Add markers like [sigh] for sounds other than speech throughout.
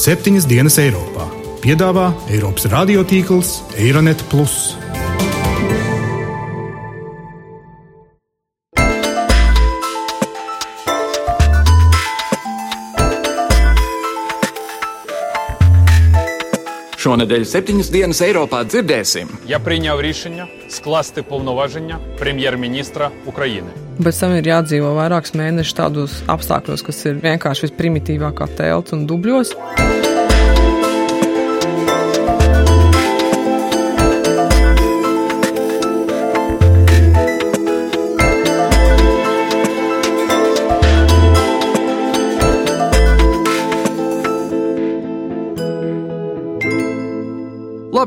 septiņas dienas Eiropā. Piedāvā Eiropas radiotīkls Eironet. Шонедель 7 dienas Европа дзирдēsim. Я принял решение скласти повноваження прем'єр-міністра України. Bet tam ir jādzīvo vairākus mēnešus tādos apstākļos, kas ir vienkārši visprimitīvākā telpa un dubļos.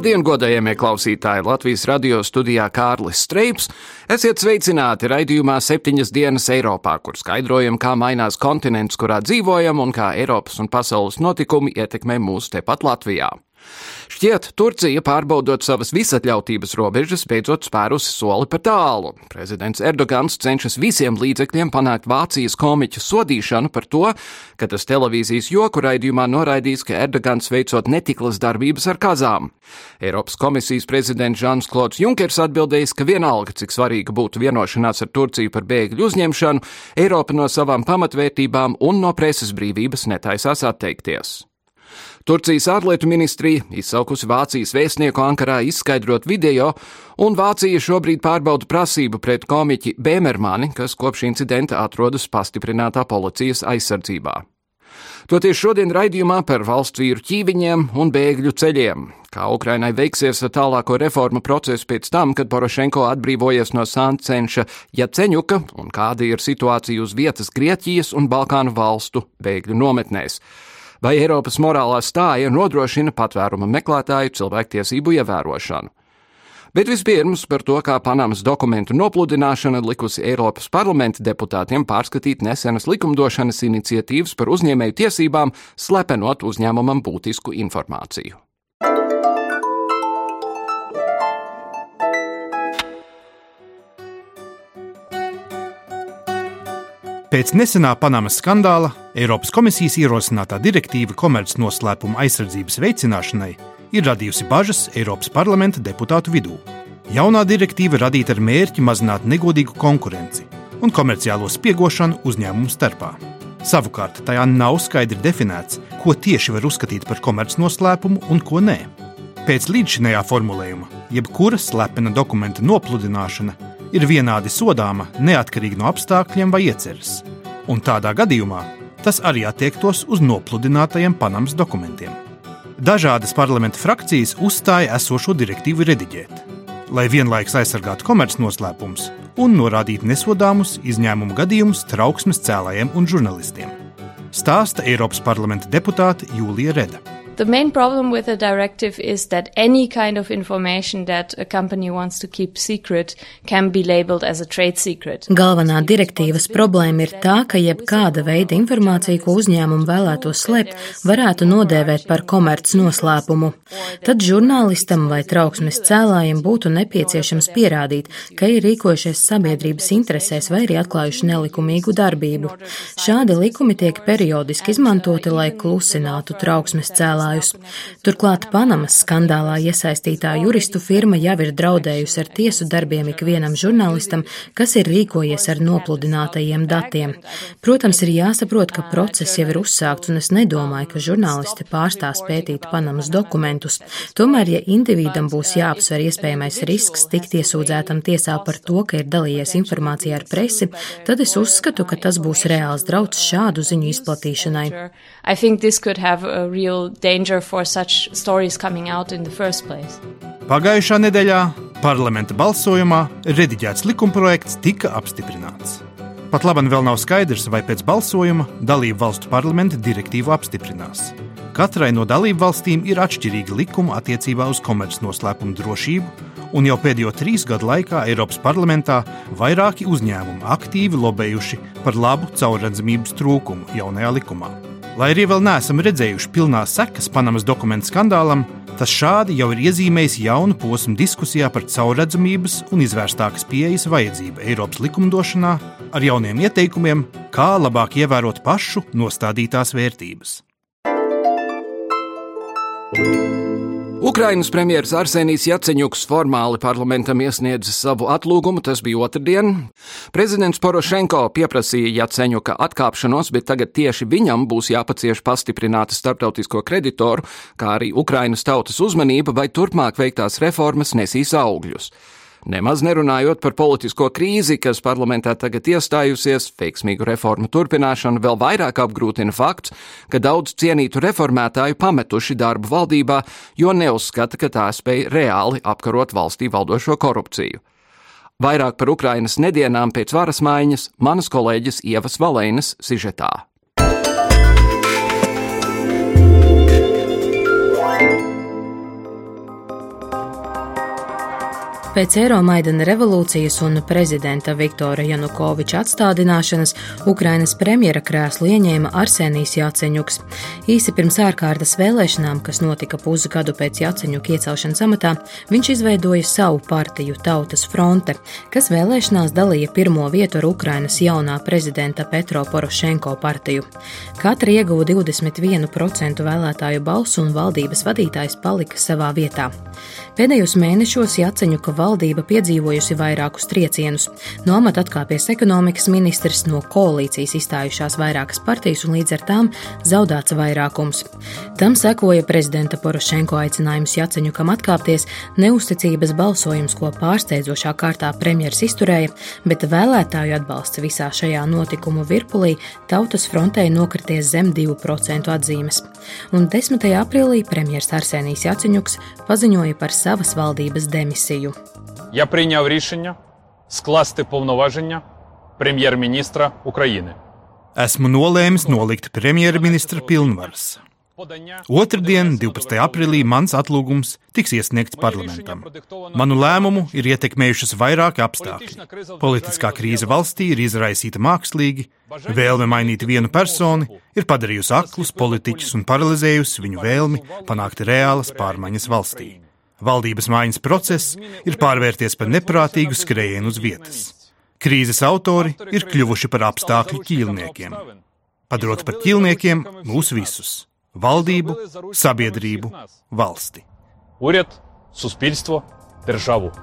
Labdien, godējamie klausītāji! Latvijas radio studijā Kārlis Streips. Esiet sveicināti raidījumā septiņas dienas Eiropā, kur skaidrojam, kā mainās kontinents, kurā dzīvojam, un kā Eiropas un pasaules notikumi ietekmē mūs tepat Latvijā. Šķiet, Turcija, pārbaudot savas visatļautības robežas, beidzot spērusi soli pa tālu. Prezidents Erdogans cenšas visiem līdzekļiem panākt Vācijas komiķu sodīšanu par to, ka tas televīzijas joku raidījumā noraidīs, ka Erdogans veicot netiklas darbības ar kazām. Eiropas komisijas prezidents Žans Klods Junkers atbildējis, ka vienalga, cik svarīga būtu vienošanās ar Turciju par bēgļu uzņemšanu, Eiropa no savām pamatvērtībām un no preses brīvības netaisās atteikties. Turcijas ārlietu ministrija izsaukusi Vācijas vēstnieku Ankarā izskaidrot video, un Vācija šobrīd pārbauda prasību pret komiķi Bēmermani, kas kopš incidenta atrodas pastiprinātā policijas aizsardzībā. Toties šodien raidījumā par valsts vīru ķīviņiem un bēgļu ceļiem, kā Ukrainai veiksies ar tālāko reformu procesu pēc tam, kad Porošenko atbrīvojies no Sancenša Jaceņuka un kāda ir situācija uz vietas Grieķijas un Balkānu valstu bēgļu nometnēs vai Eiropas morālā stāja nodrošina patvēruma meklētāju cilvēktiesību ievērošanu. Bet vispirms par to, kā Panamas dokumentu nopludināšana likusi Eiropas parlamenta deputātiem pārskatīt nesenas likumdošanas iniciatīvas par uzņēmēju tiesībām, slepenot uzņēmumam būtisku informāciju. Pēc nesenā Panamas skandāla Eiropas komisijas ierosinātā direktīva komercnoslēpuma aizsardzības veicināšanai ir radījusi bažas Eiropas parlamenta deputātu vidū. Jaunā direktīva radīta ar mērķi mazināt negodīgu konkurenci un komerciālo spiegošanu uzņēmumu starpā. Savukārt tajā nav skaidri definēts, ko tieši var uzskatīt par komercnoslēpumu un ko nē. Pēc līdzšinējā formulējuma, jebkura slepena dokumenta nopludināšana ir vienādi sodāma neatkarīgi no apstākļiem vai ieceres, un tādā gadījumā tas arī attiektos uz nopludinātajiem Panamas dokumentiem. Dažādas parlamenta frakcijas uzstāja esošo direktīvu rediģēt, lai vienlaikus aizsargātu komercnoslēpumus un norādītu nesodāmus izņēmumu gadījumus trauksmes cēlājiem un žurnālistiem. Stāsta Eiropas parlamenta deputāte Jūlija Reda. The main problem with the directive is that any kind of information that a company wants to keep secret can be labeled as a trade secret. Galvenā direktīvas problēma ir tā, ka jebkāda veida informācija, ko uzņēmumu vēlētos slēpt, varētu nodēvēt par komerc noslēpumu. Tad žurnālistam vai trauksmes cēlājiem būtu nepieciešams pierādīt, ka ir rīkojušies sabiedrības interesēs vai arī atklājuši nelikumīgu darbību. Šādi likumi tiek periodiski izmantoti, lai klusinātu trauksmes cēlājiem cēlājus. Turklāt Panamas skandālā iesaistītā juristu firma jau ir draudējusi ar tiesu darbiem ikvienam žurnālistam, kas ir rīkojies ar nopludinātajiem datiem. Protams, ir jāsaprot, ka process jau ir uzsākts, un es nedomāju, ka žurnālisti pārstās pētīt Panamas dokumentus. Tomēr, ja individam būs jāapsver iespējamais risks tikt iesūdzētam tiesā par to, ka ir dalījies informācijā ar presi, tad es uzskatu, ka tas būs reāls drauds šādu ziņu izplatīšanai. Danger for such stories coming out in the first place. Pagājušā nedēļā parlamenta balsojumā rediģēts likumprojekts tika apstiprināts. Pat labi vēl nav skaidrs, vai pēc balsojuma dalību valstu parlamenta direktīvu apstiprinās. Katrai no dalību valstīm ir atšķirīga likuma attiecībā uz komercnoslēpumu drošību, un jau pēdējo trīs gadu laikā Eiropas parlamentā vairāki uzņēmumi aktīvi lobējuši par labu caurredzamības trūkumu jaunajā likumā. Lai arī vēl neesam redzējuši pilnās sekas Panamas dokumentu skandālam, tas šādi jau ir iezīmējis jaunu posmu diskusijā par caurredzamības un izvērstākas pieejas vajadzību Eiropas likumdošanā ar jauniem ieteikumiem, kā labāk ievērot pašu nostādītās vērtības. Ukrainas premjerministrs Arsenijs Jaceņuks formāli parlamentam iesniedzis savu atlūgumu, tas bija otrdien. Prezidents Porošenko pieprasīja Jaceņuka atkāpšanos, bet tagad tieši viņam būs jāpacieš pastiprināta starptautisko kreditoru, kā arī Ukrainas tautas uzmanība, vai turpmāk veiktās reformas nesīs augļus. Nemaz nerunājot par politisko krīzi, kas parlamentā tagad iestājusies, veiksmīgu reformu turpināšanu vēl vairāk apgrūtina fakts, ka daudz cienītu reformētāju pametuši darbu valdībā, jo neuzskata, ka tā spēj reāli apkarot valstī valdošo korupciju. Vairāk par Ukrainas nedienām pēc varas maiņas manas kolēģis Ievas Valēnas sižetā. Pēc Eiromaidana revolūcijas un prezidenta Viktora Janukoviča atstādināšanas Ukrainas premjera krēslu ieņēma Arsenijs Jāceņuks. Īsi pirms ārkārtas vēlēšanām, kas notika pusgadu pēc Jāceņuka iecelšanas amatā, viņš izveidoja savu partiju Tautas fronte, kas vēlēšanās dalīja pirmo vietu ar Ukrainas jaunā prezidenta Petro Porošenko partiju. Katra ieguva 21% vēlētāju balsu un valdības vadītājs palika savā vietā. Pēdējos mēnešos Jaceņuka valdība piedzīvojusi vairākus triecienus. No amata atkāpies ekonomikas ministrs, no koalīcijas izstājušās vairākas partijas un līdz ar tām zaudāts vairākums. Tam sekoja prezidenta Porošenko aicinājums Jaceņukam atkāpties, neusticības balsojums, ko pārsteidzošā kārtā premjeras izturēja, bet vēlētāju atbalsts visā šajā notikumu virpulī tautas frontē nokrities zem 2% atzīmes. Un 10. aprīlī premjeras Arsenijs Jaceņuks paziņoja par savas valdības demisiju я прийняв рішення скласти повноваження прем'єр-міністра України. Esmu nolēmis nolikt premjerministra pilnvaras. Otradien, 12. aprīlī, mans atlūgums tiks iesniegts parlamentam. Manu lēmumu ir ietekmējušas vairāki apstākļi. Politiskā krīze valstī ir izraisīta mākslīgi, vēlme mainīt vienu personu ir padarījusi aklus politiķus un paralizējusi viņu vēlmi panākt reālas pārmaiņas valstī. Valdības mājas process ir pārvērties par neprātīgu skrējienu uz vietas. Krīzes autori ir kļuvuši par apstākļu ķīlniekiem. Padarot par ķīlniekiem mūs visus - valdību, sabiedrību, valsti. Uriet, suspilstvo, державу.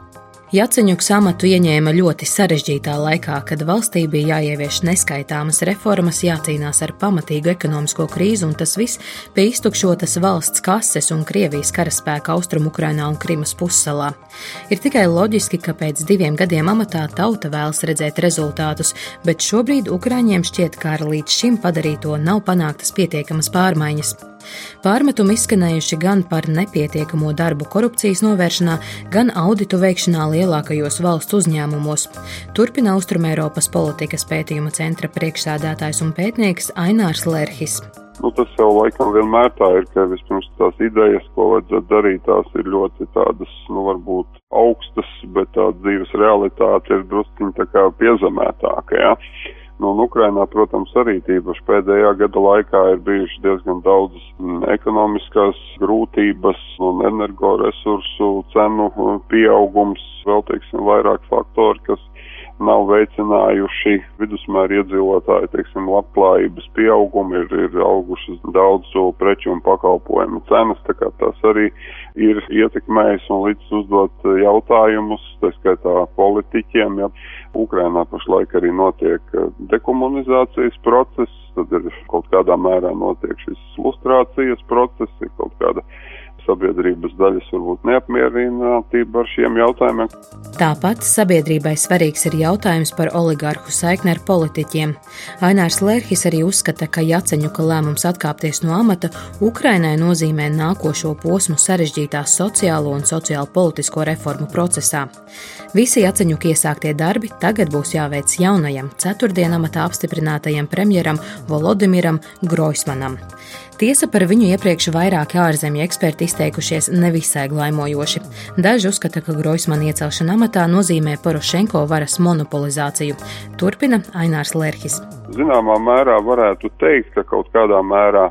Jaceņuks amatu ieņēma ļoti sarežģītā laikā, kad valstī bija jāievieš neskaitāmas reformas, jācīnās ar pamatīgu ekonomisko krīzi, un tas viss pie iztukšotas valsts kases un Krievijas karaspēka Austrumukrainā un Krimas pussalā. Ir tikai loģiski, ka pēc diviem gadiem amatā tauta vēlas redzēt rezultātus, bet šobrīd Ukraiņiem šķiet, ka ar līdz šim padarīto nav panāktas pietiekamas pārmaiņas. Pārmetumi izskanējuši gan par nepietiekamo darbu korupcijas novēršanā, gan auditu veikšanā lielākajos valsts uzņēmumos. Turpina Austrumēropas politikas pētījuma centra priekšsēdētājs un pētnieks Ainārs Lerhis. Nu, tas jau laikam vienmēr tā ir, ka vispirms tās idejas, ko vajadzētu darīt, tās ir ļoti tādas, nu, varbūt augstas, bet tā dzīves realitāte ir drusciņi tā kā piezemētāka, jā. Ja? Nu, un Ukrainā, protams, arī tīpaši pēdējā gada laikā ir bijuši diezgan daudz mm, ekonomiskās grūtības un energoresursu cenu mm, pieaugums, vēl teiksim, vairāk faktori, kas nav veicinājuši. Vidusmēra iedzīvotāju, teiksim, labklājības pieaugumu, ir, ir augušas daudzu preču un pakalpojumu cenas, tā kā tas arī ir ietekmējis un līdz uzdot jautājumus, tā skaitā politiķiem, ja. Ukrainā pašlaik arī notiek eh, dekomunizācijas process, tad ir kaut kādā mērā notiek šis lustrācijas process, ir kaut kāda sabiedrības daļas varbūt neapmierinātība ar šiem jautājumiem. Tāpat sabiedrībai svarīgs ir jautājums par oligārhu saikni ar politiķiem. Ainārs Lērhis arī uzskata, ka Jaceņuka lēmums atkāpties no amata Ukrainai nozīmē nākošo posmu sarežģītā sociālo un sociālo politisko reformu procesā. Visi Jaceņuka iesāktie darbi tagad būs jāveic jaunajam, ceturtdienam amatā apstiprinātajam premjeram Volodimiram Groismanam. Tiesa par viņu iepriekš vairāki ārzemju eksperti izteikušies nevisai glaimojoši. Daži uzskata, ka Groismana iecelšana amatā nozīmē Porošenko varas monopolizāciju. Turpina Ainārs Lerhis. Zināmā mērā varētu teikt, ka kaut kādā mērā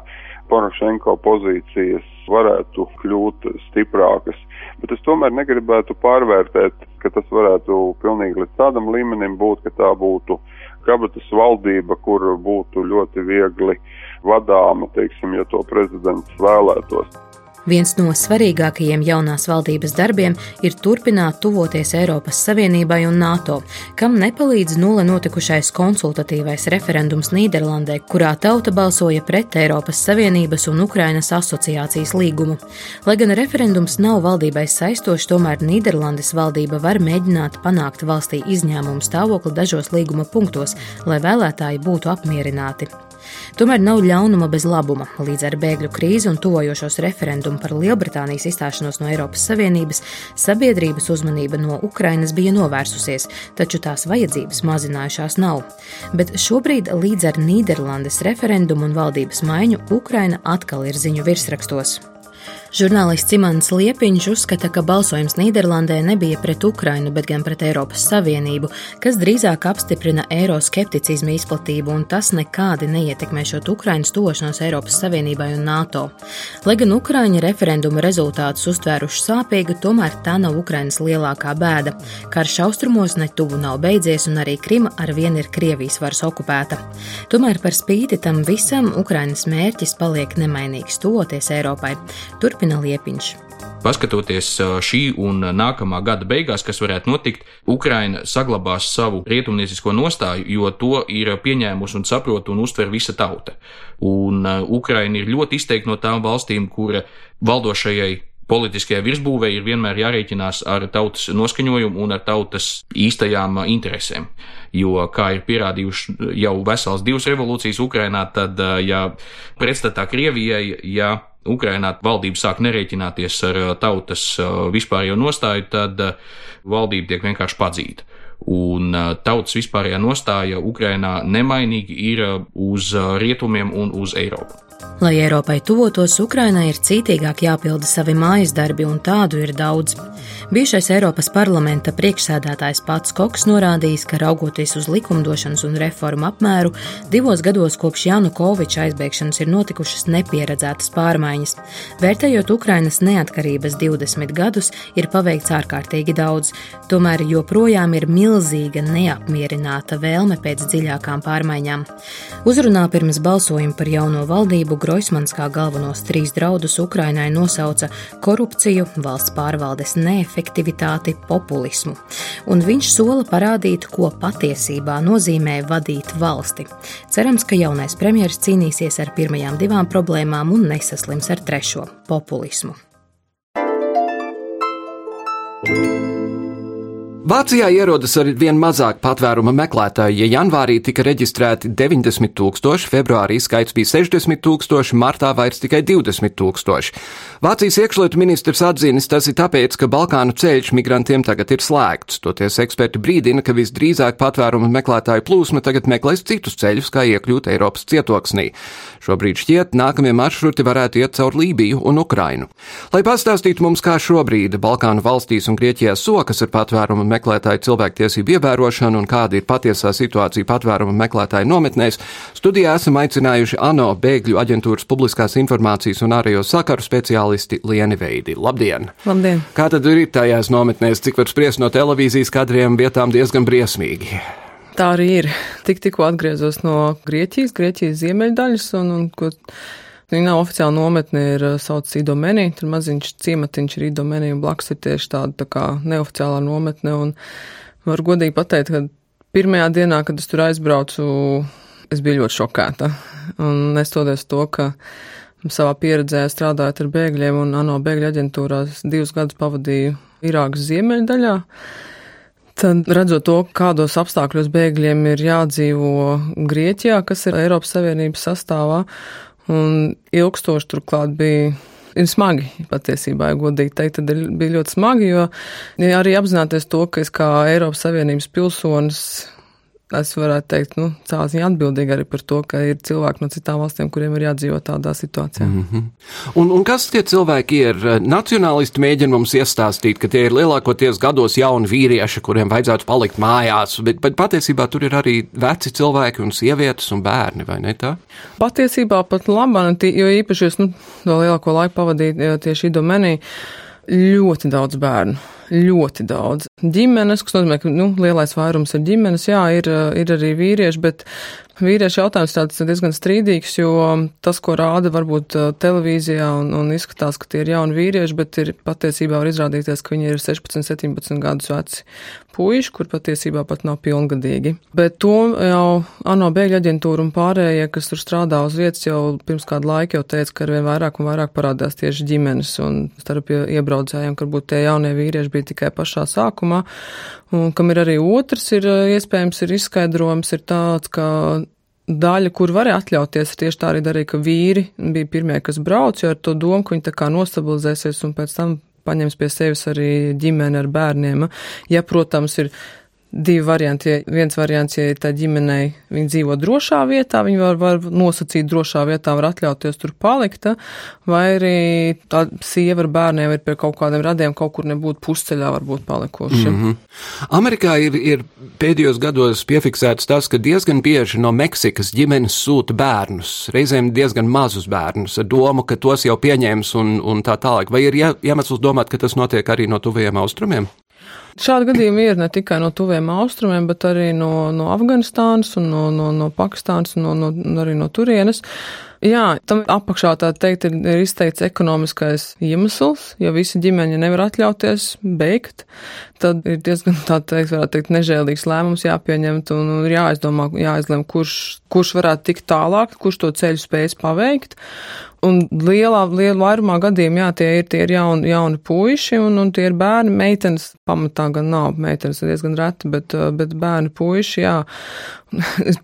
Porošenko pozīcijas varētu kļūt stiprākas bet es tomēr negribētu pārvērtēt, ka tas varētu pilnīgi līdz tādam līmenim būt, ka tā būtu kabatas valdība, kur būtu ļoti viegli vadāma, teiksim, ja to prezidents vēlētos. Viens no svarīgākajiem jaunās valdības darbiem ir turpināt tuvoties Eiropas Savienībai un NATO, kam nepalīdz nulle notikušais konsultatīvais referendums Nīderlandē, kurā tauta balsoja pret Eiropas Savienības un Ukrainas asociācijas līgumu. Lai gan referendums nav valdībai saistošs, tomēr Nīderlandes valdība var mēģināt panākt valstī izņēmumu stāvokli dažos līguma punktos, lai vēlētāji būtu apmierināti. Tomēr nav ļaunuma bez labuma. Līdz ar bēgļu krīzi un tuvojošos referendumu par Lielbritānijas izstāšanos no Eiropas Savienības, sabiedrības uzmanība no Ukrainas bija novērsusies, taču tās vajadzības mazinājušās nav. Bet šobrīd līdz ar Nīderlandes referendumu un valdības maiņu Ukraina atkal ir ziņu virsrakstos. Žurnālists Imants Liepiņš uzskata, ka balsojums Nīderlandē nebija pret Ukrainu, bet gan pret Eiropas Savienību, kas drīzāk apstiprina eiroskepticizmu izplatību, un tas nekādi neietekmēšot Ukrainas tošanos Eiropas Savienībai un NATO. Lai gan Ukraiņa referenduma rezultātus uztvēruši sāpīgi, tomēr tā nav Ukrainas lielākā bēda. Karš austrumos netuvu nav beidzies, un arī Krima ar vienu ir Krievijas varas okupēta. Tomēr par spīti tam visam Ukrainas mērķis paliek nemainīgs - tuvoties Eiropai. Tur turpina Liepiņš. Paskatoties šī un nākamā gada beigās, kas varētu notikt, Ukraina saglabās savu rietumniecisko nostāju, jo to ir pieņēmusi un saprot un uztver visa tauta. Un Ukraina ir ļoti izteikti no tām valstīm, kura valdošajai politiskajai virsbūvei ir vienmēr jārēķinās ar tautas noskaņojumu un ar tautas īstajām interesēm. Jo, kā ir pierādījuši jau vesels divas revolūcijas Ukrainā, tad, ja pretstatā Krievijai, ja Ukrainā valdība sāk nerēķināties ar uh, tautas uh, vispārējo nostāju, tad uh, valdība tiek vienkārši padzīta. Un tautas vispārējā nostāja Ukrainā nemainīgi ir uz rietumiem un uz Eiropu. Lai Eiropai tuvotos, Ukrainai ir cītīgāk jāpilda savi mājas darbi, un tādu ir daudz. Bijušais Eiropas parlamenta priekšsēdētājs pats Koks norādījis, ka raugoties uz likumdošanas un reformu apmēru, divos gados kopš Janukoviča aizbēgšanas ir notikušas nepieredzētas pārmaiņas. Vērtējot Ukrainas neatkarības 20 gadus, ir paveikts ārkārtīgi daudz, tomēr joprojām ir milzīga neapmierināta vēlme pēc dziļākām pārmaiņām. Uzrunā pirms balsojuma par jauno valdību Groismans kā galvenos trīs draudus Ukrainai nosauca korupciju, valsts pārvaldes neefektivitāti, populismu, un viņš sola parādīt, ko patiesībā nozīmē vadīt valsti. Cerams, ka jaunais premjeras cīnīsies ar pirmajām divām problēmām un nesaslims ar trešo - populismu. thank you Vācijā ierodas ar vien mazāk patvēruma meklētāju. Ja janvārī tika reģistrēti 90 tūkstoši, februārī skaits bija 60 tūkstoši, martā vairs tikai 20 tūkstoši. Vācijas iekšlietu ministrs atzīnis, tas ir tāpēc, ka Balkānu ceļš migrantiem tagad ir slēgts. Toties eksperti brīdina, ka visdrīzāk patvēruma meklētāju plūsma tagad meklēs citus ceļus, kā iekļūt Eiropas cietoksnī. Šobrīd šķiet, nākamie maršruti varētu iet caur Lībiju un Ukrainu. Lai pastāstītu mums, kā šobrīd Balkānu valstīs un Grieķijā sokas ar patvērumu meklētāju, meklētāju cilvēktiesību ievērošanu un kāda ir patiesā situācija patvērumu meklētāju nometnēs, studijā esam aicinājuši ANO bēgļu aģentūras publiskās informācijas un ārējo sakaru speciālisti Lieni Veidi. Labdien! Labdien! Kā tad ir tajās nometnēs, cik var spriest no televīzijas kadriem vietām diezgan briesmīgi? Tā arī ir. Tik tikko atgriezos no Grieķijas, Grieķijas ziemeļdaļas, un, un ko Viņa nav oficiāla nometne, ir uh, sauc Idomeni, tur maziņš ciematiņš ir Idomeni, un blakus ir tieši tāda tā kā neoficiālā nometne, un var godīgi pateikt, ka pirmajā dienā, kad es tur aizbraucu, es biju ļoti šokēta, un nestoties to, ka savā pieredzē strādājot ar bēgļiem un ANO bēgļu aģentūrās divus gadus pavadīju Irākas ziemeļdaļā, tad redzot to, kādos apstākļos bēgļiem ir jādzīvo Grieķijā, kas ir Eiropas Savienības sastāvā, Un ilgstoši turklāt bija ir smagi patiesībā, ja godīgi teikt, tad bija ļoti smagi, jo ja arī apzināties to, ka es kā Eiropas Savienības pilsonis es varētu teikt, nu, cēlā ziņā atbildīgi arī par to, ka ir cilvēki no citām valstīm, kuriem ir jādzīvot tādā situācijā. Mm -hmm. un, un kas tie cilvēki ir? Nacionālisti mēģina mums iestāstīt, ka tie ir lielākoties gados jauni vīrieši, kuriem vajadzētu palikt mājās, bet, bet patiesībā tur ir arī veci cilvēki un sievietes un bērni, vai ne tā? Patiesībā pat labāk, jo īpaši es, nu, lielāko laiku pavadīju tieši Idomenī ļoti daudz bērnu. Ļoti daudz. Ģimenes, kas nozīmē, ka nu, lielais vairums ir ģimenes, jā, ir, ir arī vīrieši, bet Vīriešu jautājums tāds diezgan strīdīgs, jo tas, ko rāda varbūt uh, televīzijā un, un izskatās, ka tie ir jauni vīrieši, bet ir patiesībā var izrādīties, ka viņi ir 16, 17 gadus veci puiši, kur patiesībā pat nav pilngadīgi. Bet to jau ANO bēgļu aģentūra un pārējie, kas tur strādā uz vietas, jau pirms kādu laiku jau teica, ka arvien vairāk un vairāk parādās tieši ģimenes un starp iebraucējiem, ka varbūt tie jaunie vīrieši bija tikai pašā sākumā. Un kam ir arī otrs, ir iespējams, ir izskaidrojums, ir tāds, ka daļa, kur varēja atļauties, tieši tā arī darīja, ka vīri bija pirmie, kas brauc, jo ar to domu, ka viņi tā kā nostabilizēsies un pēc tam paņems pie sevis arī ģimeni ar bērniem. Ja, protams, ir divi varianti. Viens variants, ja tā ģimenei viņi dzīvo drošā vietā, viņi var, var nosacīt drošā vietā, var atļauties tur palikt, vai arī tā sieva ar bērniem ir pie kaut kādiem radiem kaut kur nebūt pusceļā varbūt palikuši. Mm -hmm. Amerikā ir, ir pēdējos gados piefiksēts tas, ka diezgan bieži no Meksikas ģimenes sūta bērnus, reizēm diezgan mazus bērnus, ar domu, ka tos jau pieņems un, un tā tālāk. Vai ir iemesls domāt, ka tas notiek arī no tuvajiem austrumiem? Šādi gadījumi ir ne tikai no tuviem austrumiem, bet arī no, no Afganistānas un no, no, no Pakistānas un no, no, arī no turienes. Jā, tam apakšā tā teikt ir, ir izteikts ekonomiskais iemesls, ja visi ģimeņi nevar atļauties beigt, tad ir diezgan tā teikt, varētu teikt, nežēlīgs lēmums jāpieņemt un ir jāizdomā, jāizlem, kurš, kurš varētu tikt tālāk, kurš to ceļu spējas paveikt. Un lielā, lielā vairumā gadījumā, jā, tie ir, tie ir jauni, jauni puiši un, un tie ir bērni, meitenes pamatā gan nav, meitenes ir diezgan reti, bet, bet bērni puiši, jā.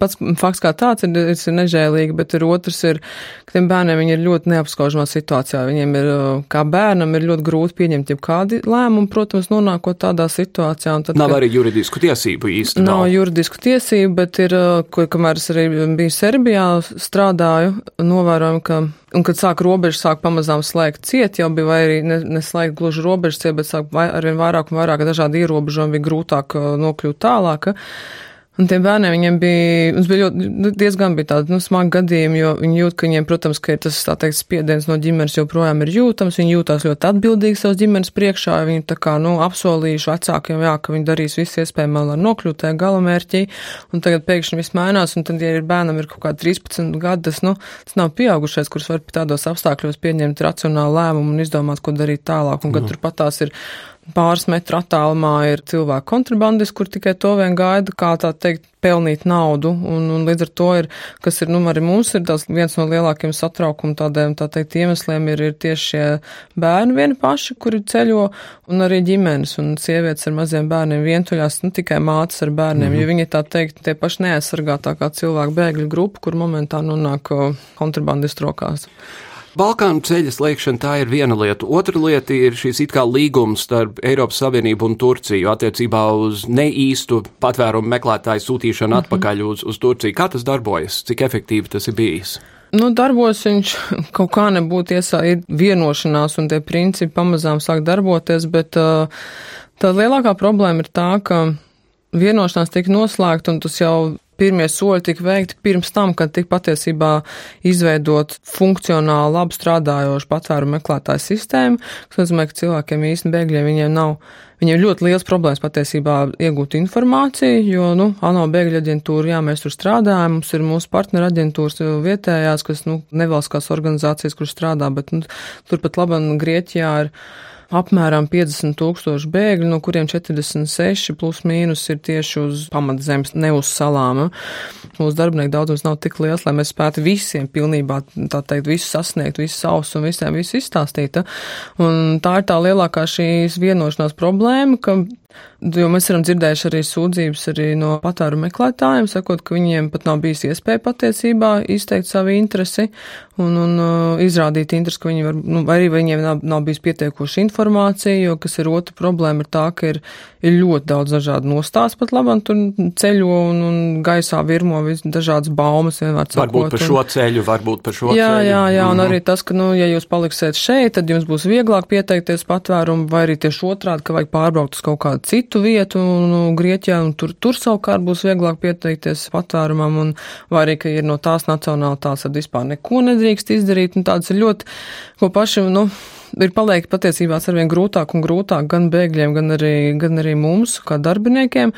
Pats fakts kā tāds ir, ir, ir nežēlīgi, bet ir otrs ir, ka tiem bērniem viņi ir ļoti neapskaužamā situācijā. Viņiem ir, kā bērnam, ir ļoti grūti pieņemt jau kādi lēmumi, protams, nonākot tādā situācijā. Tad, nav ka, arī juridisku tiesību īsti. Nav, nav juridisku tiesību, bet ir, ko, kamēr es arī biju Serbijā, strādāju, novērojam, ka Un, kad sāk robežas, sāk pamazām slēgt ciet, jau bija vai arī neslēgt gluži robežas ciet, bet sāk vai, arvien vairāk un vairāk dažādi ierobežojumi, bija grūtāk uh, nokļūt tālāk. Un tiem bērniem viņiem bija, mums bija ļoti, nu, diezgan bija tādi, nu, smagi gadījumi, jo viņi jūt, ka viņiem, protams, ka tas, tā teikt, spiediens no ģimenes joprojām ir jūtams, viņi jūtās ļoti atbildīgi savas ģimenes priekšā, viņi tā kā, nu, apsolījuši vecākiem, jā, ka viņi darīs visu iespējamo, lai nokļūtu tajā galamērķī, un tagad pēkšņi viss mainās, un tad, ja ir bērnam ir kaut kā 13 gadi, tas, nu, tas nav pieaugušais, kurš var tādos apstākļos pieņemt racionālu lēmumu un izdomāt, ko darīt tālāk, un kad mm. tur patās ir pāris metru attālumā ir cilvēku kontrabandis, kur tikai to vien gaida, kā tā teikt, pelnīt naudu, un, un līdz ar to ir, kas ir, nu, arī mums ir tas viens no lielākiem satraukuma tādiem, tā teikt, iemesliem ir, ir tieši šie bērni vieni paši, kuri ceļo, un arī ģimenes, un sievietes ar maziem bērniem vientuļās, nu, tikai mātes ar bērniem, mm jo viņi tā teikt, tie paši neaizsargātākā cilvēku bēgļu grupa, kur momentā nonāk kontrabandistu rokās. Balkānu ceļa slēgšana tā ir viena lieta. Otra lieta ir šīs it kā līgums starp Eiropas Savienību un Turciju attiecībā uz neīstu patvērumu meklētāju sūtīšanu mm -hmm. atpakaļ uz, uz Turciju. Kā tas darbojas? Cik efektīvi tas ir bijis? Nu, darbos viņš [laughs] kaut kā nebūtu iesaistīts vienošanās, un tie principi pamazām sāk darboties, bet uh, tā lielākā problēma ir tā, ka vienošanās tika noslēgta, un tas jau pirmie soļi tika veikti pirms tam, kad tika patiesībā izveidot funkcionāli labi strādājošu patvērumu meklētāju sistēmu, kas nozīmē, ka cilvēkiem īsti bēgļiem viņiem nav. Viņiem ļoti liels problēmas patiesībā iegūt informāciju, jo, nu, ANO bēgļu aģentūra, jā, mēs tur strādājam, mums ir mūsu partneru aģentūras vietējās, kas, nu, nevalstiskās organizācijas, kur strādā, bet, nu, turpat labam Grieķijā ir apmēram 50 tūkstoši bēgļu, no kuriem 46 plus mīnus ir tieši uz pamatzemes, ne uz salām. Mūsu darbinieku daudzums nav tik liels, lai mēs spētu visiem pilnībā, tā teikt, visu sasniegt, visu savus un visiem visu izstāstīt. Un tā ir tā lielākā šīs vienošanās problēma, ka Jo mēs esam dzirdējuši arī sūdzības arī no patēru meklētājiem, sakot, ka viņiem pat nav bijis iespēja patiesībā izteikt savu interesi un, un uh, izrādīt interesi, ka viņi var, nu, arī viņiem nav, nav bijis pietiekoši informācija, jo, kas ir otra problēma, ir tā, ka ir, ir ļoti daudz dažādu nostāstu pat labam, tur ceļo un, un gaisā virmo dažādas baumas vienmēr sakot. Varbūt par šo ceļu, varbūt par šo jā, ceļu. Jā, jā, un mhm. arī tas, ka, nu, ja jūs paliksiet šeit, tad jums būs vieglāk pieteikties patvērumu, vai arī tieši otrādi, ka vajag pārbraukt uz kaut kādu citu vietu nu, Grieķijā, un tur, tur savukārt būs vieglāk pieteikties patvērumam, un vai arī, ka ir no tās nacionālitātes, tad vispār neko nedrīkst izdarīt, un tāds ir ļoti, ko paši, nu, ir paliek patiesībā arvien grūtāk un grūtāk gan bēgļiem, gan arī, gan arī mums, kā darbiniekiem.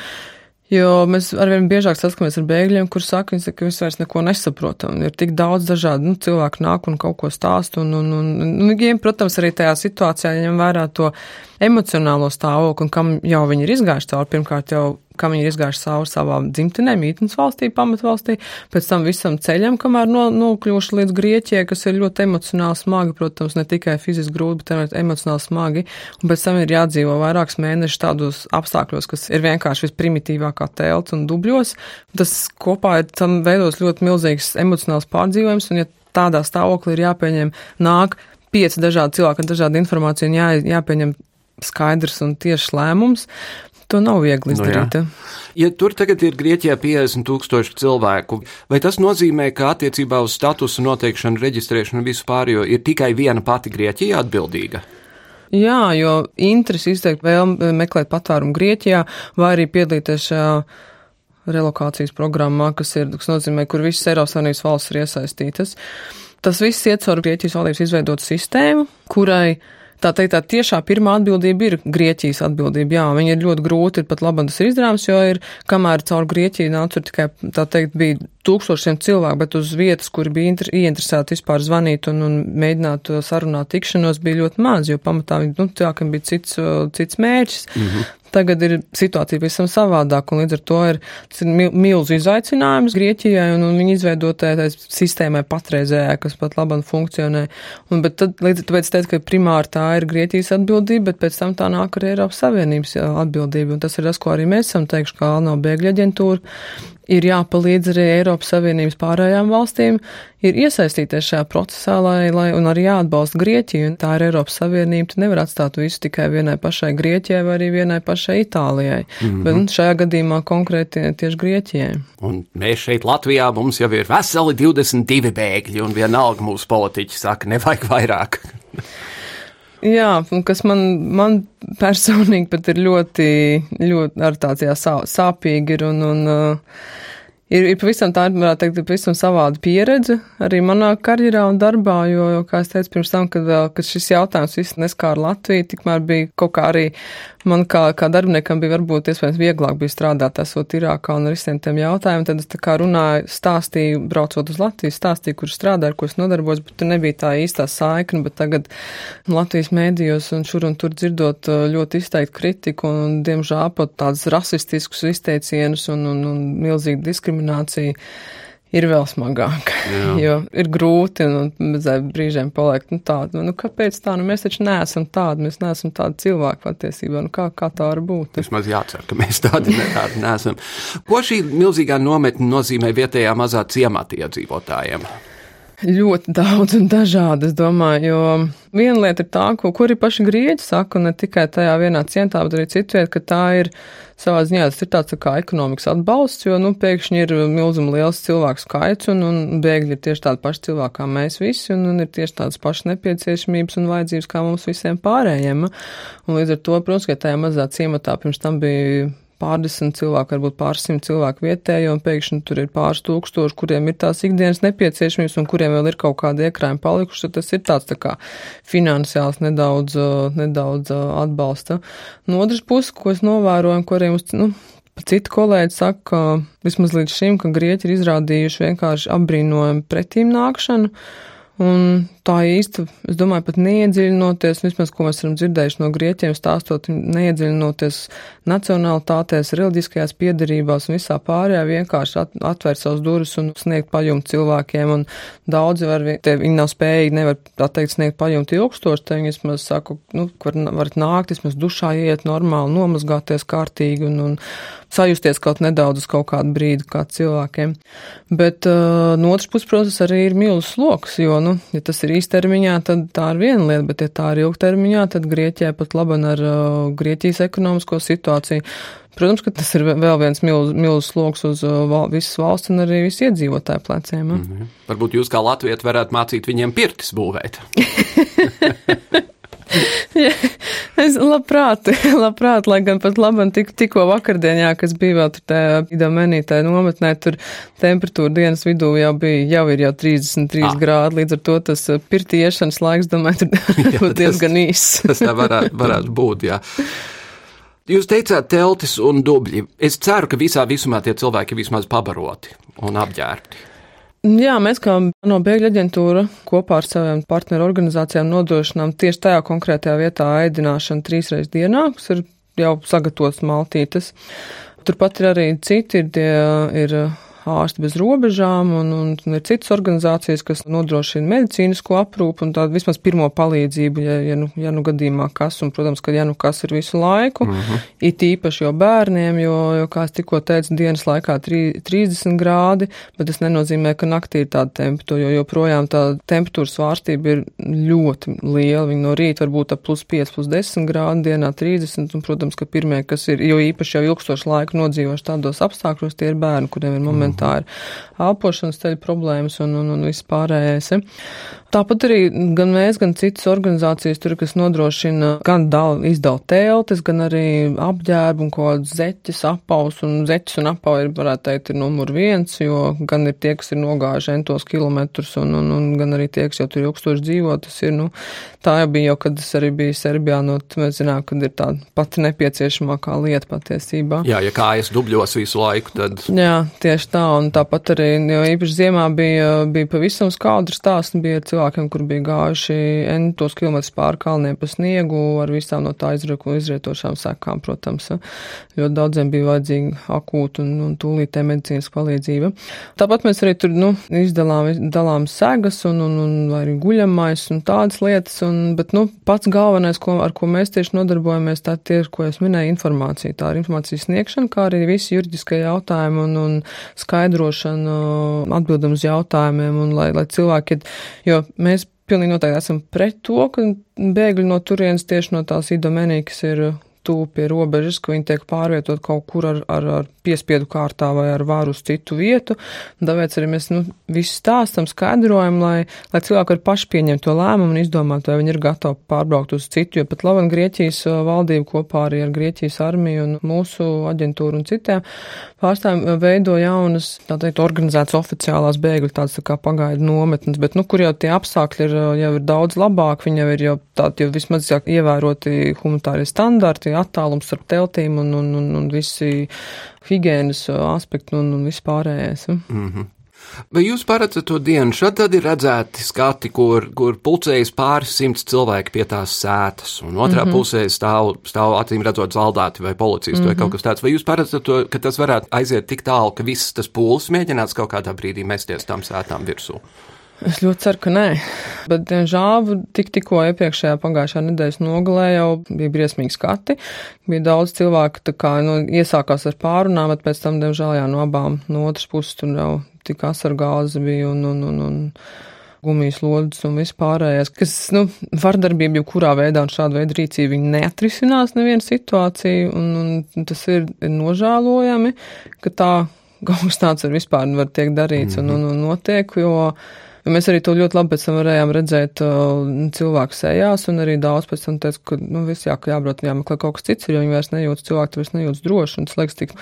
Jo mēs arvien biežāk saskaramies ar bēgļiem, kur saka, viņi, ka mēs vairs neko nesaprotam. Ir tik daudz dažādu nu, cilvēku nāk un kaut ko stāst. Un, un, un, un, un, protams, arī tajā situācijā ņem vērā to emocionālo stāvokli un kam jau viņi ir izgājuši cauri. Pirmkārt, jau kam viņi ir izgājuši cauri savām dzimtenēm, mītnes valstī, pamatvalstī, pēc tam visam ceļam, kamēr no, nokļuvuši līdz Grieķijai, kas ir ļoti emocionāli smagi, protams, ne tikai fiziski grūti, bet arī emocionāli smagi, un pēc tam ir jādzīvo vairākus mēnešus tādos apstākļos, kas ir vienkārši visprimitīvākā telts un dubļos. Tas kopā ir tam veidos ļoti milzīgs emocionāls pārdzīvojums, un ja tādā stāvoklī ir jāpieņem nāk pieci dažādi cilvēki ar dažādu informāciju un jā, jāpieņem skaidrs un tiešs lēmums. To nav viegli nu izdarīt. Nu, ja tur tagad ir Grieķijā 50 tūkstoši cilvēku, vai tas nozīmē, ka attiecībā uz statusu noteikšanu, reģistrēšanu un visu pārējo ir tikai viena pati Grieķija atbildīga? Jā, jo interesi izteikt vēlmi meklēt patvērumu Grieķijā vai arī piedalīties šajā relokācijas programmā, kas ir, kas nozīmē, kur visas Eiropas Savienības valsts ir iesaistītas. Tas viss iet caur Grieķijas valdības izveidotu sistēmu, kurai Tā teikt, tā tiešā pirmā atbildība ir Grieķijas atbildība. Jā, viņa ir ļoti grūti, ir pat ir izdarāms, jo ir, kamēr caur Grieķiju nāca tikai, tā teikt, bija tūkstošiem cilvēku, bet uz vietas, kur bija ieinteresēti vispār zvanīt un, un mēģināt sarunāt tikšanos, bija ļoti maz, jo pamatā, nu, tā, ka bija cits, cits mērķis. Mm -hmm. Tagad ir situācija pavisam savādāka, un līdz ar to ir, ir milzu izaicinājums Grieķijai un, un viņa izveidotajai sistēmai patreizējai, kas pat labam funkcionē. Un, bet tad, līdz tāpēc teicu, ka primāri tā ir Grieķijas atbildība, bet pēc tam tā nāk arī Eiropas Savienības atbildība, un tas ir tas, ko arī mēs esam teikuši, kā ANO bēgļa aģentūra ir jāpalīdz arī Eiropas Savienības pārējām valstīm, ir iesaistīties šajā procesā, lai, lai un arī jāatbalsta Grieķiju. Tā ir Eiropas Savienība, tu nevar atstāt visu tikai vienai pašai Grieķijai vai arī vienai pašai Itālijai, mm -hmm. bet nu, šajā gadījumā konkrēti tieši Grieķijai. Un mēs šeit Latvijā mums jau ir veseli 22 bēgļi, un vienalga mūsu politiķi saka, nevajag vairāk. [laughs] Jā, un kas man, man personīgi pat ir ļoti, ļoti ar tāds jā, sāpīgi ir un, un uh, ir, ir pavisam tā, varētu teikt, pavisam savāda pieredze arī manā karjerā un darbā, jo, jo kā es teicu pirms tam, kad vēl, kad šis jautājums viss neskāra Latviju, tikmēr bija kaut kā arī man kā, kā darbiniekam bija varbūt iespējams vieglāk bija strādāt, esot Irākā un risināt tiem jautājumiem, tad es tā kā runāju, stāstīju, braucot uz Latviju, stāstīju, kur strādāju, ar ko es nodarbos, bet tur nebija tā īstā saikna, bet tagad Latvijas mēdījos un šur un tur dzirdot uh, ļoti izteiktu kritiku un, diemžēl, pat tādus rasistiskus izteicienus un, un, un milzīgu diskrimināciju ir vēl smagāk. Jā. [laughs] Jo ir grūti un bez brīžiem paliek nu, tādu, nu, kāpēc tā, nu, mēs taču neesam tādi, mēs neesam tādi cilvēki patiesībā, nu, kā, kā tā var būt. Vismaz jācer, ka mēs tādi, ne, tādi neesam. Ko šī milzīgā nometne nozīmē vietējā mazā ciemata iedzīvotājiem? Ļoti daudz un dažādi, es domāju, jo viena lieta ir tā, ko, arī paši grieķi saka, un ne tikai tajā vienā cientā, bet arī citviet, ka tā ir savā ziņā tas ir tāds tā kā ekonomikas atbalsts, jo, nu, pēkšņi ir milzuma liels cilvēku skaits, un, un bēgļi ir tieši tādi paši cilvēki kā mēs visi, un, un ir tieši tādas pašas nepieciešamības un vajadzības kā mums visiem pārējiem. Un līdz ar to, protams, ka tajā mazā ciematā pirms tam bija pārdesmit cilvēku, varbūt pārsimt cilvēku vietējo, un pēkšņi tur ir pāris tūkstoši, kuriem ir tās ikdienas nepieciešamības un kuriem vēl ir kaut kādi iekrājumi palikuši, tad tas ir tāds tā kā finansiāls nedaudz, nedaudz atbalsta. No otras puses, ko es novēroju, arī mums, nu, Citi kolēģi saka, ka vismaz līdz šim, ka Grieķi ir izrādījuši vienkārši apbrīnojumu pretīm nākšanu, Un tā īsti, es domāju, pat neiedziļinoties, vismaz, ko mēs esam dzirdējuši no grieķiem stāstot, neiedziļinoties nacionālitātēs, reliģiskajās piedarībās un visā pārējā, vienkārši at, atvērt savus durvis un sniegt pajumu cilvēkiem. Un daudzi var, te viņi nav spējīgi, nevar tā teikt, sniegt pajumu ilgstoši, te viņi vismaz saka, nu, var, varat nākt, vismaz dušā iet normāli, nomazgāties kārtīgi un, un sajusties kaut nedaudz uz kaut kādu brīdi kā cilvēkiem. Bet uh, no otras puses, protams, arī ir milzs sloks, jo, nu, ja tas ir īstermiņā, tad tā ir viena lieta, bet ja tā ir ilgtermiņā, tad Grieķijai pat laban ar uh, Grieķijas ekonomisko situāciju. Protams, ka tas ir vēl viens milz, milz sloks uz uh, val, visas valsts un arī visu iedzīvotāju pleciem. Mm -hmm. Varbūt jūs kā latvieti varētu mācīt viņiem pirtis būvēt. [laughs] ja, [laughs] es labprāt, [laughs] labprāt, lai gan pat labam tik, tikko vakardienā, kas bija vēl tur tajā idomenī, tajā nometnē, tur temperatūra dienas vidū jau bija, jau ir jau 33 ah. grādi, līdz ar to tas uh, pirtiešanas laiks, domāju, tur [laughs] būtu diezgan īss. tas tā varētu, varētu būt, jā. Jūs teicāt teltis un dubļi. Es ceru, ka visā visumā tie cilvēki vismaz pabaroti un apģērbti. Jā, mēs kā no bēgļu aģentūra kopā ar saviem partneru organizācijām nodrošinām tieši tajā konkrētajā vietā ēdināšanu trīsreiz dienā, kas ir jau sagatavots maltītes. Turpat ir arī citi, ir, tie, ir ārsti bez robežām, un, un, ir citas organizācijas, kas nodrošina medicīnisko aprūpu un tādu vismaz pirmo palīdzību, ja, ja, nu, ja nu gadījumā kas, un, protams, ka ja nu kas ir visu laiku, mhm. -huh. it īpaši jau bērniem, jo, jo, kā es tikko teicu, dienas laikā tri, 30 grādi, bet tas nenozīmē, ka naktī ir tāda temperatūra, jo joprojām tā temperatūras svārstība ir ļoti liela. Viņa no rīta var būt ap plus 5, plus 10 grādi, dienā 30, un, protams, ka pirmie, kas ir, jo īpaši jau ilgstošu laiku nodzīvoši tādos apstākļos, tie ir bērni, kuriem ir momentā tā ir elpošanas ceļa problēmas un, un, un viss pārējais. Tāpat arī gan mēs, gan citas organizācijas tur, kas nodrošina gan dal, izdala teltis, gan arī apģērbu un kaut kādas zeķes, apaus, un zeķes un apau ir, varētu teikt, ir numur viens, jo gan ir tie, kas ir nogājuši entos kilometrus, un, un, un gan arī tie, kas jau tur ilgstoši dzīvo, tas ir, nu, tā jau bija jau, kad es arī biju Serbijā, no, mēs zinām, kad ir tā pati nepieciešamākā lieta patiesībā. Jā, ja kājas dubļos visu laiku, tad. Jā, tieši tā, un tāpat arī, jo īpaši ziemā bija, bija pavisam skaudrs stāsts, bija cilvēkiem, kur bija gājuši entos kilometrus pāri kalniem pa sniegu ar visām no tā izrietošām sekām, protams. Ļoti daudziem bija vajadzīga akūta un, un tūlītē medicīnas palīdzība. Tāpat mēs arī tur, nu, izdalām, dalām segas un, un, un arī guļamais un tādas lietas, un, bet, nu, pats galvenais, ko, ar ko mēs tieši nodarbojamies, tā ir, ko es minēju, informācija. Tā ir informācijas sniegšana, kā arī visi juridiskie jautājumi un, un skaidrošana, atbildam uz jautājumiem, un lai, lai cilvēki, jo mēs pilnīgi noteikti esam pret to, ka bēgļi no turienes tieši no tās idomenī, kas ir tuvu pie robežas, ka viņi tiek pārvietot kaut kur ar, ar, ar piespiedu kārtā vai ar varu uz citu vietu. Tāpēc arī mēs nu, visu stāstam, skaidrojam, lai, lai cilvēki var paši pieņemt to lēmumu un izdomāt, vai viņi ir gatavi pārbraukt uz citu, jo pat Lavan Grieķijas uh, valdība kopā arī ar Grieķijas armiju un mūsu aģentūru un citiem pārstāvjiem uh, veido jaunas, tā teikt, organizētas oficiālās bēgļu tādas tā kā pagaidu nometnes, bet, nu, kur jau tie apstākļi ir, uh, jau ir daudz labāk, viņi jau ir jau tādi, jau vismaz jau ievēroti humanitārie standarti, attālums starp teltīm un, un, un, un visi higienas aspekti un, un vispārējais. Mm -hmm. Vai jūs paredzat to dienu? Šad tad ir redzēti skati, kur, kur pulcējas pāris simts cilvēki pie tās sētas, un otrā mm -hmm. pusē stāv, stāv acīm redzot zaldāti vai policisti mm -hmm. vai kaut kas tāds. Vai jūs paredzat to, ka tas varētu aiziet tik tālu, ka viss tas pūlis mēģinās kaut kādā brīdī mesties tam sētām virsū? Es ļoti ceru, ka nē. Bet, diemžēl, tik, tikko iepriekšējā pagājušā nedēļas nogalē jau bija briesmīgi skati. Bija daudz cilvēku, tā kā nu, iesākās ar pārunām, bet pēc tam, diemžēl, jā, no abām, no otras puses tur jau tik asargāzi bija un, un, un, un gumijas lodes un vispārējais, kas, nu, vardarbība jebkurā veidā un šāda veida rīcība neatrisinās nevienu situāciju, un, un tas ir nožēlojami, ka tā tāds var vispār var tiek darīts mm -hmm. un, un, un notiek, jo Mēs arī to ļoti labi pēc tam varējām redzēt cilvēku sejās, un arī daudz pēc tam teica, ka, nu, viss jā, ka jābrauc, jāmeklē kaut kas cits, jo viņi vairs nejūtas, cilvēki vairs nejūtas droši, un tas liekas tik.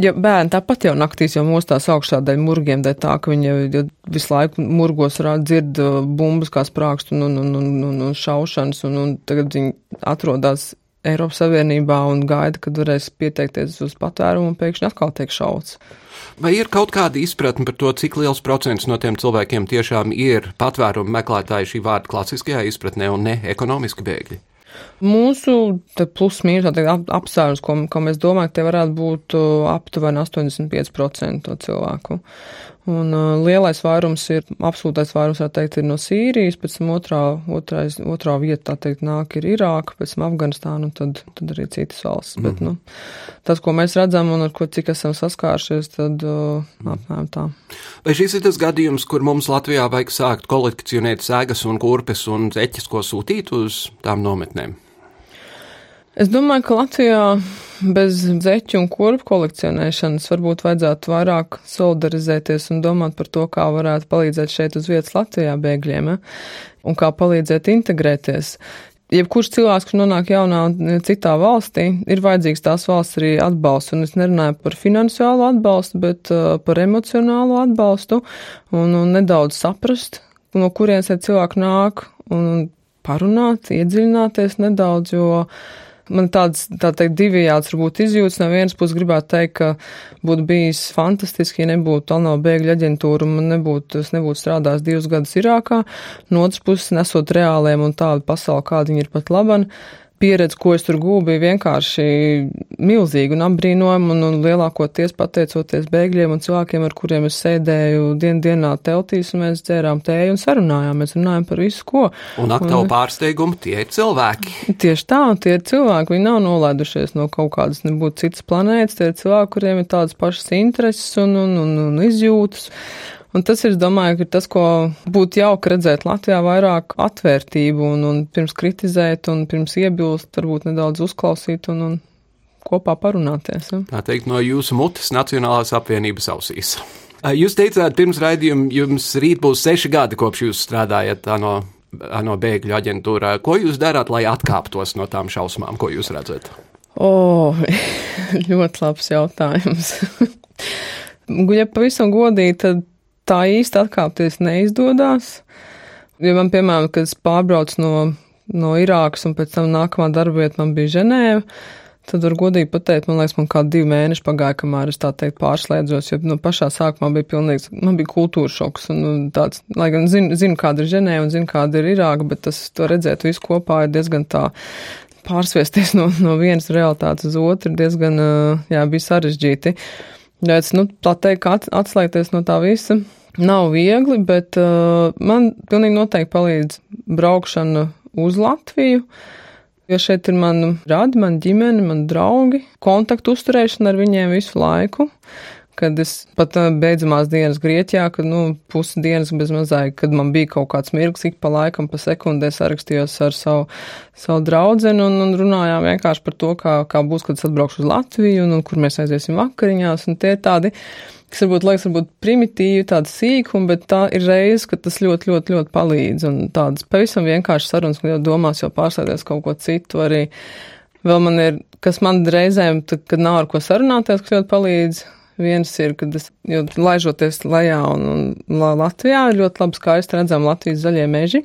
Ja bērni tāpat jau naktīs jau mostās augšā dēļ murgiem, dēļ tā, ka viņi jau visu laiku murgos dzird bumbas kā sprākst un, un, un, un, un šaušanas, un, un tagad viņi atrodas Eiropas Savienībā un gaida, kad varēs pieteikties uz patvērumu un pēkšņi atkal tiek šauts. Vai ir kaut kāda izpratne par to, cik liels procents no tiem cilvēkiem tiešām ir patvērumu meklētāji šī vārda klasiskajā izpratnē un ne ekonomiski bēgļi? Mūsu plus-mínus apsvērums, ko, ko mēs domājam, tie varētu būt uh, aptuveni 85% to cilvēku. Un uh, lielais vairums ir, absolūtais vairums, tā teikt, ir no Sīrijas, pēc tam otrā, otrais, otrā vieta, tā teikt, nāk ir Irāka, pēc tam Afganistāna un tad, tad arī citas valsts. Mm. Bet, mhm. nu, tas, ko mēs redzam un ar ko cik esam saskāršies, tad uh, apmēram tā. Vai šis ir tas gadījums, kur mums Latvijā vajag sākt kolekcionēt sēgas un kurpes un zeķes, ko sūtīt uz tām nometnēm? Es domāju, ka Latvijā bez zeķu un kurpu kolekcionēšanas varbūt vajadzētu vairāk solidarizēties un domāt par to, kā varētu palīdzēt šeit uz vietas Latvijā bēgļiem ja? un kā palīdzēt integrēties. jebkurš cilvēks, kurš nonāk jaunā citā valstī, ir vajadzīgs tās valsts arī atbalsts. Un es nerunāju par finansiālo atbalstu, bet uh, par emocionālo atbalstu un, un nedaudz saprast, no kurienes cilvēki nāk un parunāt, iedziļināties nedaudz, jo man tāds, tā teikt, divējāds varbūt izjūtas. No vienas puses gribētu teikt, ka būtu bijis fantastiski, ja nebūtu ANO bēgļu aģentūra un nebūtu, es nebūtu strādājis divus gadus Irākā. No otras puses, nesot reāliem un tādu pasauli, kāda viņi ir pat laban, pieredze, ko es tur gūstu, bija vienkārši milzīga un apbrīnojama, un, un lielākoties pateicoties bēgļiem un cilvēkiem, ar kuriem es sēdēju dien dienā teltīs, un mēs dzērām tēju un sarunājāmies, runājām par visu, ko. Un aktuāli pārsteigumu tie ir cilvēki. Tieši tā, tie ir cilvēki, viņi nav nolaidušies no kaut kādas nebūtu citas planētas, tie ir cilvēki, kuriem ir tādas pašas intereses un, un, un, un izjūtas. Un tas ir, domāju, ka tas, ko būtu jauki redzēt Latvijā, vairāk atvērtību un, un pirms kritizēt un pirms iebilst, varbūt nedaudz uzklausīt un, un kopā parunāties. Ja? Tā teikt, no jūsu mutes Nacionālās apvienības ausīs. Jūs teicāt, pirms raidījuma jums rīt būs seši gadi, kopš jūs strādājat no, no bēgļu aģentūrā. Ko jūs darāt, lai atkāptos no tām šausmām, ko jūs redzat? O, oh, [laughs] ļoti labs jautājums. [laughs] ja pavisam godīgi, tad tā īsti atkāpties neizdodas. Jo man, piemēram, kad es pārbraucu no, no Irākas un pēc tam nākamā darba vieta man bija Ženēva, tad var godīgi pateikt, man liekas, man kā divi mēneši pagāja, kamēr es tā teikt pārslēdzos, jo no pašā sākumā bija pilnīgs, man bija kultūra šoks un, tāds, lai gan zinu, zinu, kāda ir Ženēva un zinu, kāda ir Irāka, bet tas, to redzēt visu kopā ir diezgan tā pārsviesties no, no vienas realitātes uz otru diezgan, jā, bija sarežģīti.Ēc, nu, tā teikt, at, atslēgties no tā visa nav viegli, bet uh, man pilnīgi noteikti palīdz braukšana uz Latviju. Jo šeit ir mani radi, man ģimene, man draugi, kontaktu uzturēšana ar viņiem visu laiku. Kad es pat uh, beidzamās dienas Grieķijā, kad, nu, pusi dienas bez mazai, kad man bija kaut kāds mirklis, ik pa laikam, pa sekundē sarakstījos ar savu, savu draudzeni un, un runājām vienkārši par to, kā, kā būs, kad es atbraukšu uz Latviju un, un kur mēs aiziesim vakariņās. Un tie ir tādi, kas varbūt liekas, varbūt primitīvi, tāda sīkuma, bet tā ir reize, ka tas ļoti, ļoti, ļoti palīdz. Un tādas pavisam vienkāršas sarunas, kad jau domās jau pārsēties kaut ko citu, arī vēl man ir, kas man reizēm, tad, kad nav ar ko sarunāties, kas ļoti palīdz. Viens ir, kad es, laižoties lejā un, un Latvijā, ir ļoti labi skaisti redzam Latvijas zaļie meži,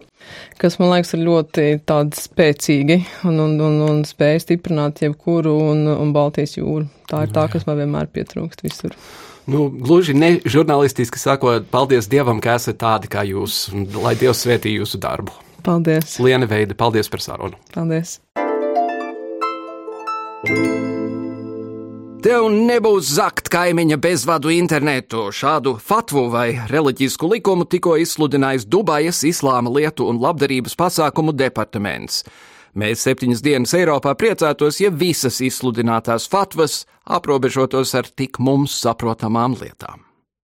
kas, man liekas, ir ļoti tādi spēcīgi un, un, un, un spēj stiprināt jebkuru un, un Baltijas jūru. Tā ir tā, kas man vienmēr pietrūkst visur. Nu, gluži ne žurnālistiski sakot, paldies Dievam, ka esat tādi kā jūs, un lai Dievs svētī jūsu darbu. Paldies! Liena veida, paldies par sarunu! Paldies! Tev nebūs zakt kaimiņa bezvadu internetu. Šādu fatvu vai reliģisku likumu tikko izsludinājis Dubajas Islāma lietu un labdarības pasākumu departaments. Mēs septiņas dienas Eiropā priecātos, ja visas izsludinātās fatvas aprobežotos ar tik mums saprotamām lietām.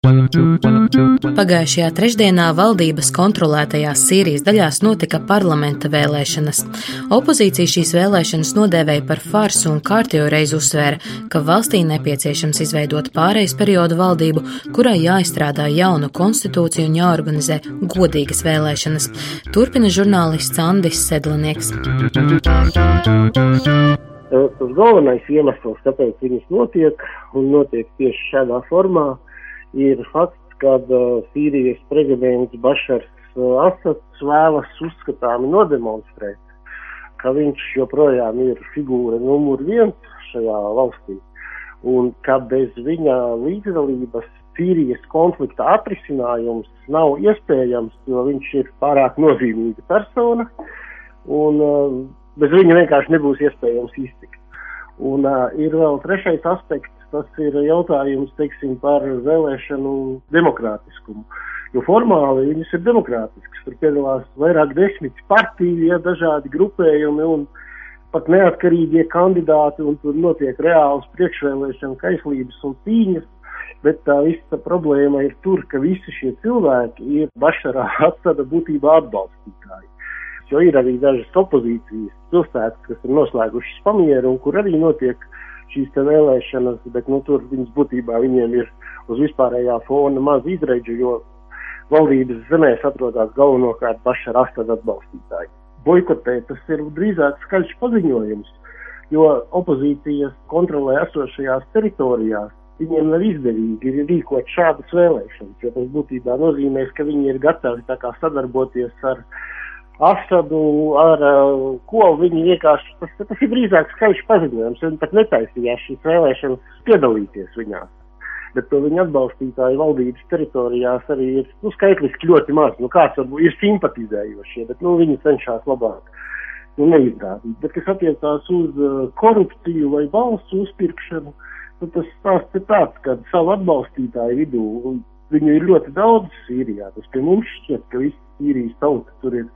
Pagājušajā trešdienā valdības kontrolētajās Sīrijas daļās notika parlamenta vēlēšanas. Opozīcija šīs vēlēšanas nodēvēja par farsu un kārtējo reizi uzsvēra, ka valstī nepieciešams izveidot pārejas periodu valdību, kurai jāizstrādā jauna konstitūcija un jāorganizē godīgas vēlēšanas. Turpina žurnālists Andis Sedlanieks. Tas galvenais iemesls, kāpēc viņas notiek un notiek tieši šādā formā, ir fakts, ka uh, Sīrijas prezidents Bašars uh, Asads vēlas uzskatāmi nodemonstrēt, ka viņš joprojām ir figūra numur viens šajā valstī un ka bez viņa līdzdalības Sīrijas konflikta atrisinājums nav iespējams, jo viņš ir pārāk nozīmīga persona un uh, bez viņa vienkārši nebūs iespējams iztikt. Un uh, ir vēl trešais aspekts, tas ir jautājums, teiksim, par vēlēšanu demokrātiskumu. Jo formāli viņas ir demokrātiskas. Tur piedalās vairāk desmit partiju, ja dažādi grupējumi un pat neatkarīgie kandidāti, un tur notiek reāls priekšvēlēšana kaislības un cīņas. Bet tā visa problēma ir tur, ka visi šie cilvēki ir Bašarā atstada būtībā atbalstītāji. Jo ir arī dažas opozīcijas pilsētas, kas ir noslēgušas pamieru un kur arī notiek uh, šīs vēlēšanas, bet nu, tur viņas būtībā viņiem ir uz vispārējā fona maz izreidžu, jo valdības zemēs atrodas galvenokārt paša rastada atbalstītāji. boikotēt, tas ir drīzāk skaļš paziņojums, jo opozīcijas kontrolē esošajās teritorijās. Viņiem nav izdevīgi rīkot šādas vēlēšanas, jo tas būtībā nozīmēs, ka viņi ir gatavi sadarboties ar Asadu, ar uh, ko viņi vienkārši, tas, tas ir drīzāk skaļš paziņojums, viņi pat netaisījās šīs vēlēšanas piedalīties viņās bet to viņa atbalstītāju valdības teritorijās arī ir nu, skaitliski ļoti maz. Nu, kāds varbūt ir simpatizējošie, bet nu, viņi cenšas labāk nu, neizrādīt. Bet, kas attiecās uz uh, korupciju vai balsu uzpirkšanu, nu, tas stāsts ir tāds, ka savu atbalstītāju vidū viņu ir ļoti daudz Sīrijā. Tas pie mums šķiet, ka visi Sīrijas tauta tur ir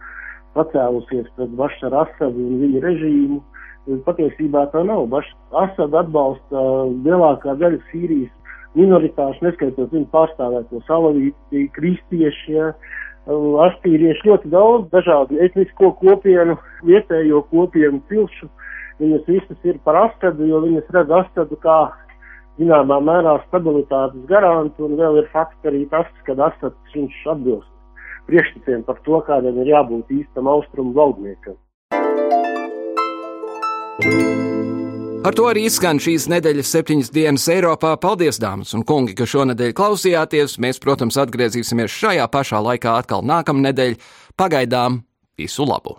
pacēlusies pret Bašaru Asadu un viņa režīmu. Patiesībā tā nav. Bašaru Asadu atbalsta lielākā daļa Sīrijas minoritāšu, neskaitot viņu pārstāvēto salavīti, kristieši, ja, aštīrieši, ļoti daudz dažādu etnisko kopienu, vietējo kopienu cilšu. Viņas visas ir par astadu, jo viņas redz astadu kā zināmā mērā stabilitātes garantu, un vēl ir fakts arī tas, ka astads viņš atbilst priekšstatiem par to, kādam ir jābūt īstam austrumu valdniekam. Ar to arī izskan šīs nedēļas septiņas dienas Eiropā. Paldies, dāmas un kungi, ka šonadēļ klausījāties. Mēs, protams, atgriezīsimies šajā pašā laikā atkal nākamnedēļ. Pagaidām visu labu!